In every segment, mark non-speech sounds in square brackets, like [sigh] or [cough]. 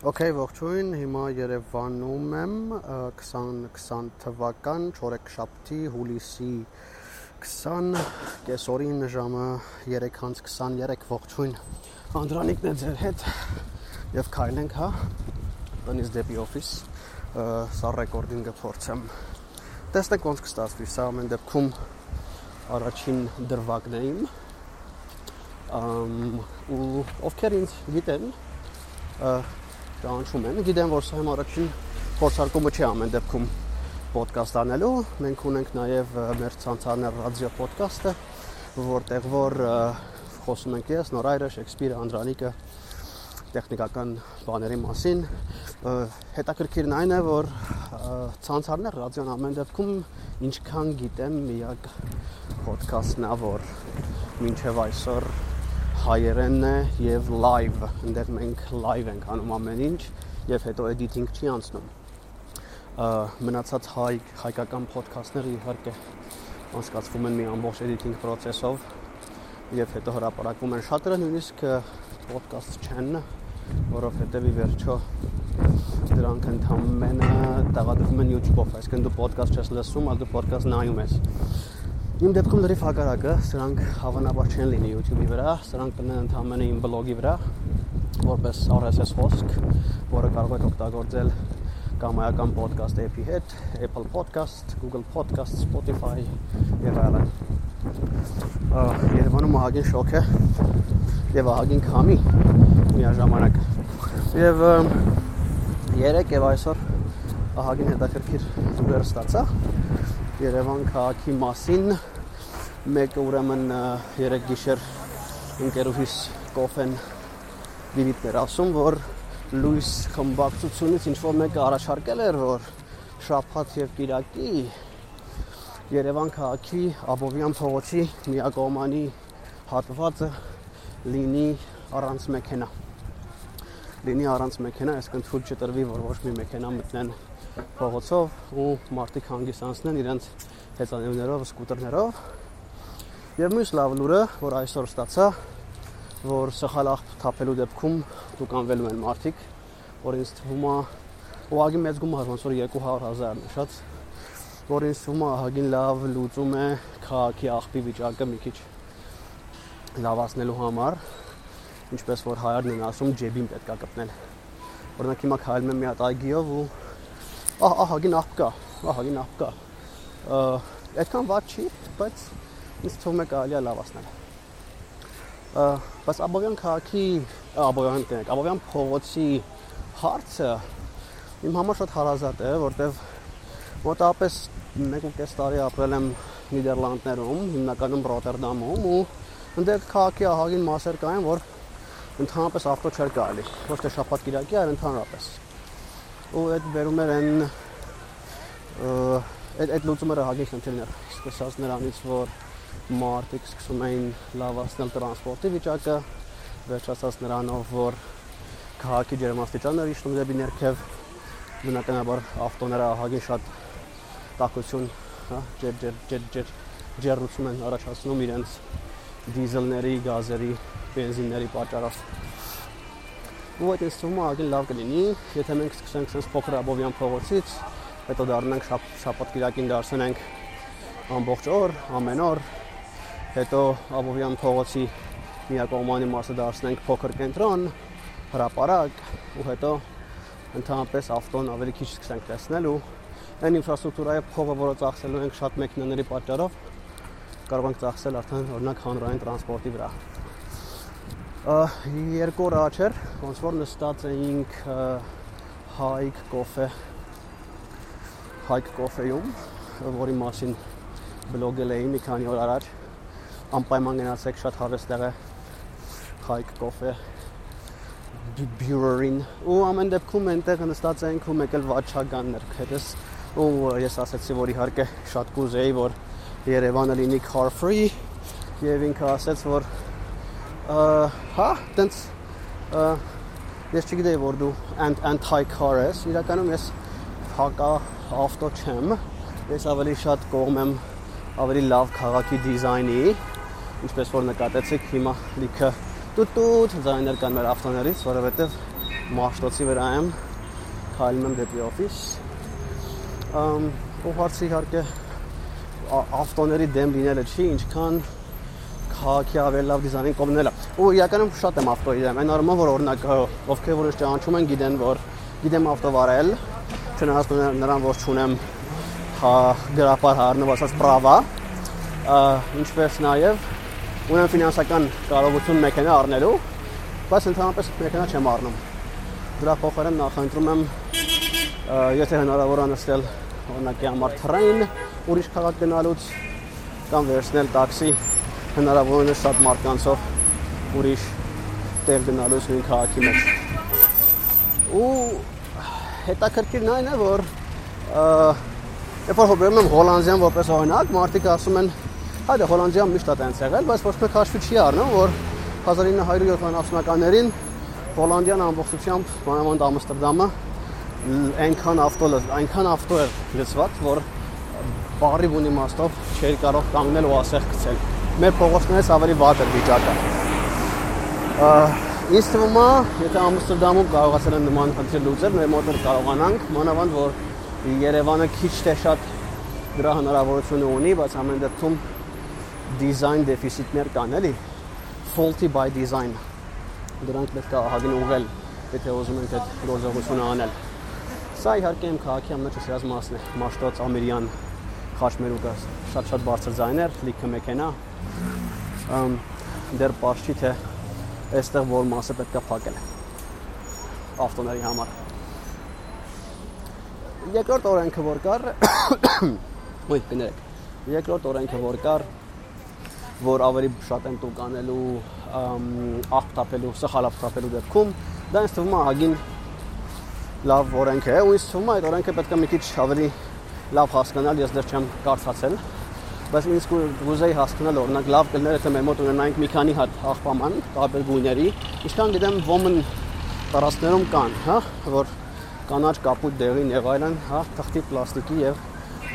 Okay, ողջույն։ Հիմա Երևանում եմ 2020 թվական չորեքշաբթի հուլիսի 20 կեսօրին ժամը 3:23 ողջույն։ Անդրանիկն է ձեր հետ եւ քայլենք, հա։ Տնից դեպի օֆիս սա ռեկորդինգը փորձեմ։ Տեսնենք ոնց կստացվի։ Սա ամեն դեպքում առաջին դրվագն է իմ։ Ամ ու ովքեր ինձ գիտեն, ճանաչում են։ Գիտեմ, որ սա իմ առաջին փորձարկումը չի ամեն դեպքում ոդկաստ անելու։ Մենք ունենք նաև մեր ցանցարներ ռադիո ոդկասթը, որտեղ որ խոսում ենք ես, Նորայրը, Շեքսպիրը, Անդրանիկը տեխնիկական բաների մասին։ Հետաքրքիրն այն է, որ ցանցարներ ռադիոն ամեն դեպքում ինչքան գիտեմ, միակ ոդկասթն է, որ մինչև այսօր հայերենն է եւ live, այնտեղ մենք live ենք անում ամեն ինչ եւ հետո editing չի անցնում։ Մնացած հայ հայկական ոդքասթները իհարկե անցկացվում են մի ամբողջ editing process-ով եւ հետո հրապարակվում են շատերը նույնիսկ ոդքասթ չեն, որովհետեւ ի վերջո դրանք ընդհանրապես տեղադրվում են YouTube-ով, այսինքն դու ոդքասթ չես լսում, այլ դու ոդքասթ նայում ես Իմ դեպքում լրիվ հակառակը, սրանք հավանաբար չեն լինի YouTube-ի վրա, սրանք կլինեն ընդհանրապես իմ բլոգի վրա, որպես RSS հոսք, որը կարող եք օգտագործել կամայական podcast app-ի հետ, Apple Podcast, Google Podcast, Spotify եւ այլն։ Երևանում ահագին շոկ է եւ ահագին քամի միաժամանակ։ Եվ երեք եւ այսօր ահագին հետաքրքիր զուգեր ստացա Երևան քաղաքի մասին մեկը ուրեմն երեք գիշեր ընկերուհիս կոֆեն դիվիդներ ասում որ լույս խմբակցությունից ինչ որ մեկը առաջարկել էր որ շաբաթ եւ Կիրակի Երևան քաղաքի Աբովյան փողոցի միակողմանի հատվածը լինի առանց մեքենա լինի առանց մեքենա, այսինքն թույլ չտրվի, որ ոչ մի մեքենա մտնեն փողոցով ու մարդիկ հանգիսանցնեն իրենց հեծանիվներով, սկուտերներով Եվ մյուս լավ լուրը, որ այսօր ստացա, որ սխալ աղբ թափելու դեպքում դու կանվելու են մարդիկ, որ ինձ թվում է ուղղակի մեծ գումար, ոնց որ 200.000 նշած, որ ինձ թվում է ահագին լավ լուծում է քաղաքի աղբի վիճակը մի քիչ լավացնելու համար, ինչպես որ հայերն են ասում, ջեբին պետքա կպնել։ Օրինակ հիմա քայլում եմ մի հատ այգիով ու ահա ահագին աղբ կա, ահագին աղբ կա։ Այդքան ված չի, բայց ինձ թվում է կարելի է լավացնել։ Բայց Աբովյան քաղաքի, Աբովյան տենք, Աբովյան փողոցի հարցը իմ համար շատ հարազատ է, որտեվ մոտավորապես 1.5 տարի ապրել եմ Նիդերլանդներում, հիմնականում Ռոտերդամում ու այնտեղ քաղաքի ահագին մասեր կային, որ ընդհանրապես ավտո չէր կարելի, ոչ թե շաբաթ կիրակի, այլ ընդհանրապես։ Ու այդ վերում էր այն այդ այդ լուծումը ահագին խնդիրներ։ Սկսած նրանից, որ մարդիկ սկսում էին լավացնել տրանսպորտի վիճակը, վերջացած նրանով, որ քաղաքի ջերմաստիճանները իջնում դեպի ներքև, բնականաբար ավտոները ահագին շատ տաքություն, հա, ջեր ջեր ջեր ջեր ջերություն են առաջացնում իրենց դիզելների, գազերի, բենզինների պատճառով։ Ու այդ ինստումը ահագին լավ կլինի, եթե մենք սկսենք sense փոքր Աբովյան փողոցից, հետո դառնանք շաբաթ կիրակին դարձնենք ամբողջ օր, ամեն օր հետո Աբովյան փողոցի միակողմանի մասը դարձնենք փոքր կենտրոն, հրապարակ ու հետո ընդհանրապես ավտոն ավելի քիչ սկսենք տեսնել ու այն ինֆրաստրուկտուրայի փողը, որը ծախսելու ենք շատ մեքենաների պատճառով, կարող ենք ծախսել արդեն օրինակ հանրային տրանսպորտի վրա։ Երկու օր առաջ էր, ոնց որ նստած էինք Հայկ կոֆե Հայկ կոֆեյում, որի մասին բլոգել էի մի քանի օր առաջ անպայման գնացեք շատ հարուստ տեղ է Hike Coffee Brewery-ին ու ամեն դեպքում այնտեղ նստած ենք ու մեկ էլ վաճառականներ հետս ու ես ասացի որ իհարկե շատ կուզեի որ Երևանը լինի car free եւ ինքը ասաց որ հա տենց ես չգիտեի որ դու anti car ես իրականում ես հակա ավտո չեմ ես ավելի շատ կողմ եմ ավելի լավ քաղաքի դիզայնի ինչպես որ նկատեցիք հիմա լիքը տուտուտ ձայներ կան մեր ավտոներից, որովհետև Մաշտոցի վրա եմ, քայլում եմ դեպի օֆիս։ Ամ ու հարցի իհարկե ավտոների դեմ լինելը չի, ինչքան քաղաքի ավելի լավ դիզայնին կողմնելը։ Ու իրականում շատ եմ ավտոյի դեմ։ Այն առումով որ օրինակ ովքեր որ ինձ ճանաչում են, գիտեն որ գիտեմ ավտո վարել, չնայած նրան որ չունեմ հա գրապար հարնվածած պրավա, ինչպես նաև ունեմ ֆինանսական կարողություն մեքենա առնելու, բայց ընդհանրապես մեքենա չեմ առնում։ Դրա փոխարեն նախընտրում եմ եթե հնարավոր անցնել օրինակի համար train ուրիշ քաղաք գնալուց կամ վերցնել տաքսի հնարավորինս շատ մարկանցով ուրիշ տեղ գնալուց նույն քաղաքի մեջ։ Ու հետաքրքիրն այն է, որ երբ որ հոբերում եմ Հոլանդիան որպես օրինակ, մարդիկ ասում են, հա դե Հոլանդիան միշտ է տենց եղել, բայց ոչ մեկ հաշվի չի առնում, որ 1970-ականներին Հոլանդիան ամբողջությամբ, մանավանդ Ամստերդամը, այնքան ավտո այնքան ավտո էր լցված, որ բարի բուն իմաստով չէր կարող կանգնել ու ասեղ գցել։ Մեր փողոցներից ավելի վատ էր վիճակը։ Ինձ թվում է, եթե Ամստերդամում կարողացել են նման խնդիր լուծել, մեր մոտ էլ կարողանանք, մանավանդ որ Երևանը քիչ թե շատ դրա հնարավորությունը ունի, բայց ամեն դեպքում դիզայն դեֆիցիտներ կան, էլի։ Faulty by design։ Դրանք պետք է ահագին ուղղել, եթե ուզում ենք այդ գործողությունը անել։ Սա իհարկե իմ քաղաքի ամենաշ սիրած մասն է, Մաշտոց Ամիրյան խաչմերուկը շատ-շատ բարձր ձայներ, լիքը մեքենա։ դեռ չի թե այստեղ որ մասը պետք է փակել ավտոների համար։ Երկրորդ օրենքը որ կար, [coughs] ոյ կներեք։ Երկրորդ օրենքը որ կար, որ ավելի շատ են տուկ անելու, աղբթապելու, սխալ աղբթապելու դեպքում, դա ինձ թվում է ահագին լավ օրենք է, ու ինձ թվում է այդ օրենքը պետք է մի քիչ ավելի լավ հասկանալ, ես դեռ չեմ կարծացել, բայց ինձ կուզեի հասկանալ օրինակ լավ կլներ եթե մեր մոտ ունենայինք մի քանի հատ աղբաման տարբեր գույների, ինչքան գիտեմ ոմն տարածքներում կան, հա, որ կանաչ կապույտ դեղին եւ այլն, հա, թղթի պլաստիկի եւ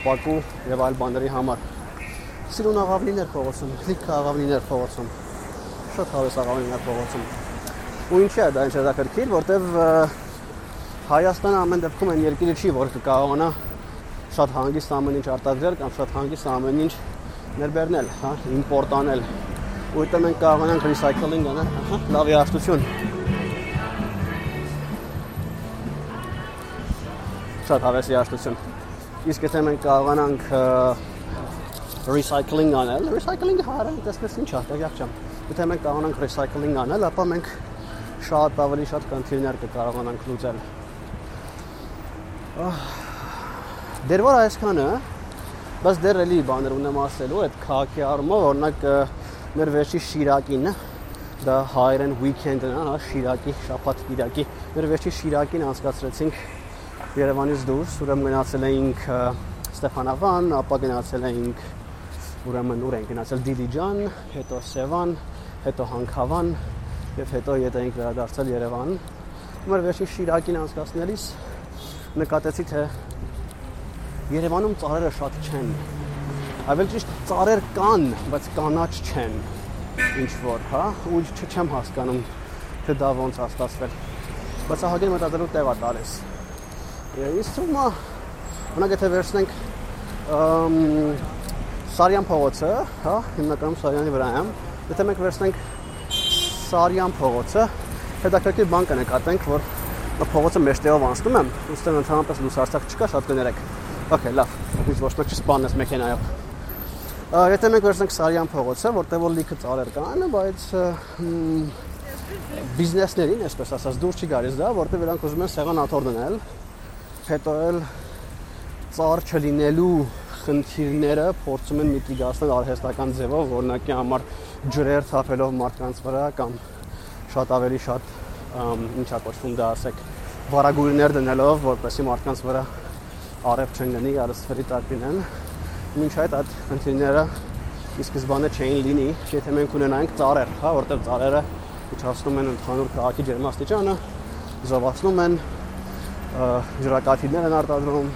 ապակու եւ այլ բաների համար։ Սիրուն աղավնիներ փողոցում, լիքը աղավնիներ փողոցում։ Շատ հավես աղավնիներ փողոցում։ Ու ինչի է դա ինչ հետաքրքիր, որտեվ Հայաստանը ամեն դեպքում այն երկիրը չի, որ կկարողանա շատ հանգիստ ամեն ինչ արտադրել կամ շատ հանգիստ ամեն ինչ ներբեռնել, հա, իմպորտ անել։ Ուտը մենք կարողանանք recycling անել, հա, լավ երաշտություն։ Շատ հավես երաշտություն։ Իսկ եթե մենք կարողանանք recycling անել, recycling-ը հարան տեսնես ինչ է, տեղյակ չեմ։ Եթե մենք կարողանանք recycling անել, ապա մենք շատ ավելի շատ կոնտեյներ կկարողանանք լուծել։ Ահ Դեր որ այսքանը, բայց դեռ էլի բաներ ունեմ ասելու այդ քաղաքի առումով, օրինակ մեր վերջի Շիրակին, դա հայերեն weekend-ն է, հա, Շիրակի շաբաթ Կիրակի։ Մեր վերջի Շիրակին անցկացրեցինք Երևանից դուրս, ուրեմն գնացել էինք Ստեփանավան, ապա գնացել էինք ուրեմն ուր ենք գնացել Դիլիջան, հետո Սևան, հետո Հանքավան եւ հետո ետ էինք վերադարձել Երևան։ Մեր վերջի Շիրակին անցկացնելիս նկատեցի թե Երևանում ծառերը շատ չեն։ Ավելի ճիշտ ծառեր կան, բայց կանաչ չեն։ Ինչ որ, հա, ու չեմ հասկանում թե դա ոնց է ստացվել։ Բայց ահագին մտածելու տեղ է տալիս։ Իսկ թվում է, մնաք եթե վերցնենք Սարյան փողոցը, հա, հիմնականում Սարյանի վրա եմ։ Եթե մենք վերցնենք Սարյան փողոցը, հետաքրքիր բան կնկատենք, որ փողոցը մեջտեղով անցնում եմ, ուստեղ ընդհանրապես լուսարցակ չկա, շատ կներեք Okay, լավ։ Ինչ ոչ մեկ չսպանես մեքենայով։ Եթե մենք վերցնենք Սարյան փողոցը, որտեղ որ լիքը ծառեր կան, բայց բիզնեսներին, այսպես ասած, դուր չի գալիս դա, որտեղ նրանք ուզում են սեղան աթոռ դնել, հետո էլ ծառ չլինելու խնդիրները փորձում են միտիգացնել արհեստական ձևով, օրինակի համար ջրեր թափելով մարդկանց վրա կամ շատ ավելի շատ ինչա կոչվում դա ասեք վարագույրներ դնելով, որպեսզի մարդկանց վրա արև չեն գնի, արստվերի տակ լինեն։ Մինչ այդ այդ խնդիրները ի սկզբանե չէին լինի, եթե մենք ունենայինք ծառեր, հա, որտեղ ծառերը իջացնում են ընդհանուր քաղաքի ջերմաստիճանը, զովացնում են, ջրակաթիլներ են արտադրում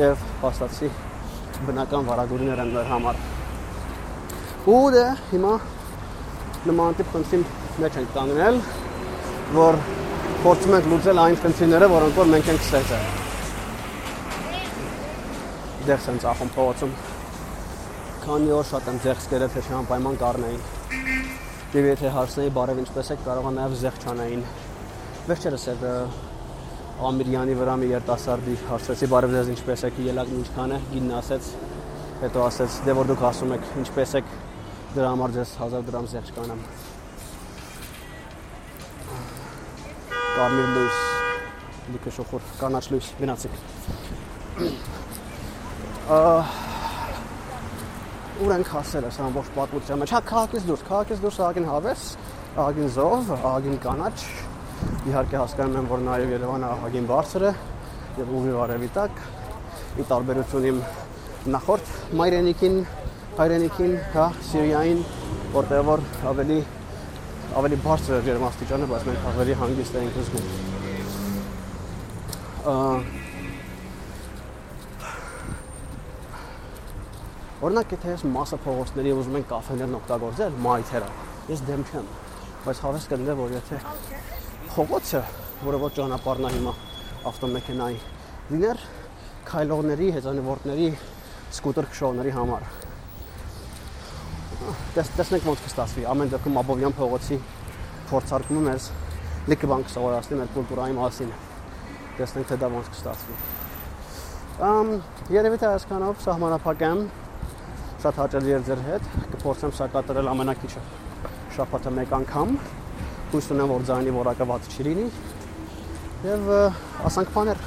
եւ փաստացի բնական վարագույրներ են մեր համար։ Ու դե հիմա նման տիպ խնդրին մեջ ենք կանգնել, որ փորձում ենք լուծել այն խնդիրները, որոնք որ մենք ենք ստեղծել։ Դերս են ծախում փողոցում։ Քանի օր շատ եմ ձեղս կերել, թե չանպայման կառնեին։ Եվ եթե հարցնեի բարև ինչպես եք, կարող է նաև զեղ չանային։ Վերջերս այդ Ամիրյանի վրա մի երիտասարդի հարցրեցի բարև ձեզ ինչպես եք, ելակն ինչքան է, գինն ասեց, հետո ասեց դե որ դուք ասում եք ինչպես եք, դրա համար ձեզ 1000 դրամ զեղ չկանամ։ Կարմիր լույս, լիքը շոխոր, կանաչ լույս, գնացեք։ Ուր ենք հասել այս ամբողջ պատմության մեջ։ Հա, քաղաքից դուրս, քաղաքից դուրս աղին հավես, աղին զով, աղին կանաչ, Իհարկե հասկանում եմ, որ նաև Երևանը ահագին բարձր է եւ ուղի արևի տակ ի տարբերություն իմ նախորդ մայրենիքին, հայրենիքին, հա, Սիրիային, որտեղ որ ավելի ավելի բարձր էր ջերմաստիճանը, բայց մենք ավելի հանգիստ էինք զգում։ Օրինակ, եթե ես մասը փողոցների ուզում են կաֆեներն օգտագործել, մայթերը, ես դեմ չեմ, բայց հավես կլինի, որ եթե փողոցը, որը որ ճանապարհն է հիմա ավտոմեքենայի, լիներ քայլողների, հեծանվորդների, սկուտեր քշողների համար։ Տես տեսնենք ոնց կստացվի։ Ամեն դեպքում Աբովյան փողոցի փորձարկումը մեզ լիքը բան կսովորացնի մեր կուլտուրայի մասին։ Տեսնենք թե դա ոնց կստացվի։ Ամ երևի թե այսքանով սահմանափակեմ շատ հաճելի էր ձեր հետ կփորձեմ սա կատարել ամենակիչը շաբաթը մեկ անգամ հույս ունեմ որ ձայնի որակը վատ չի լինի եւ ասանք բաներ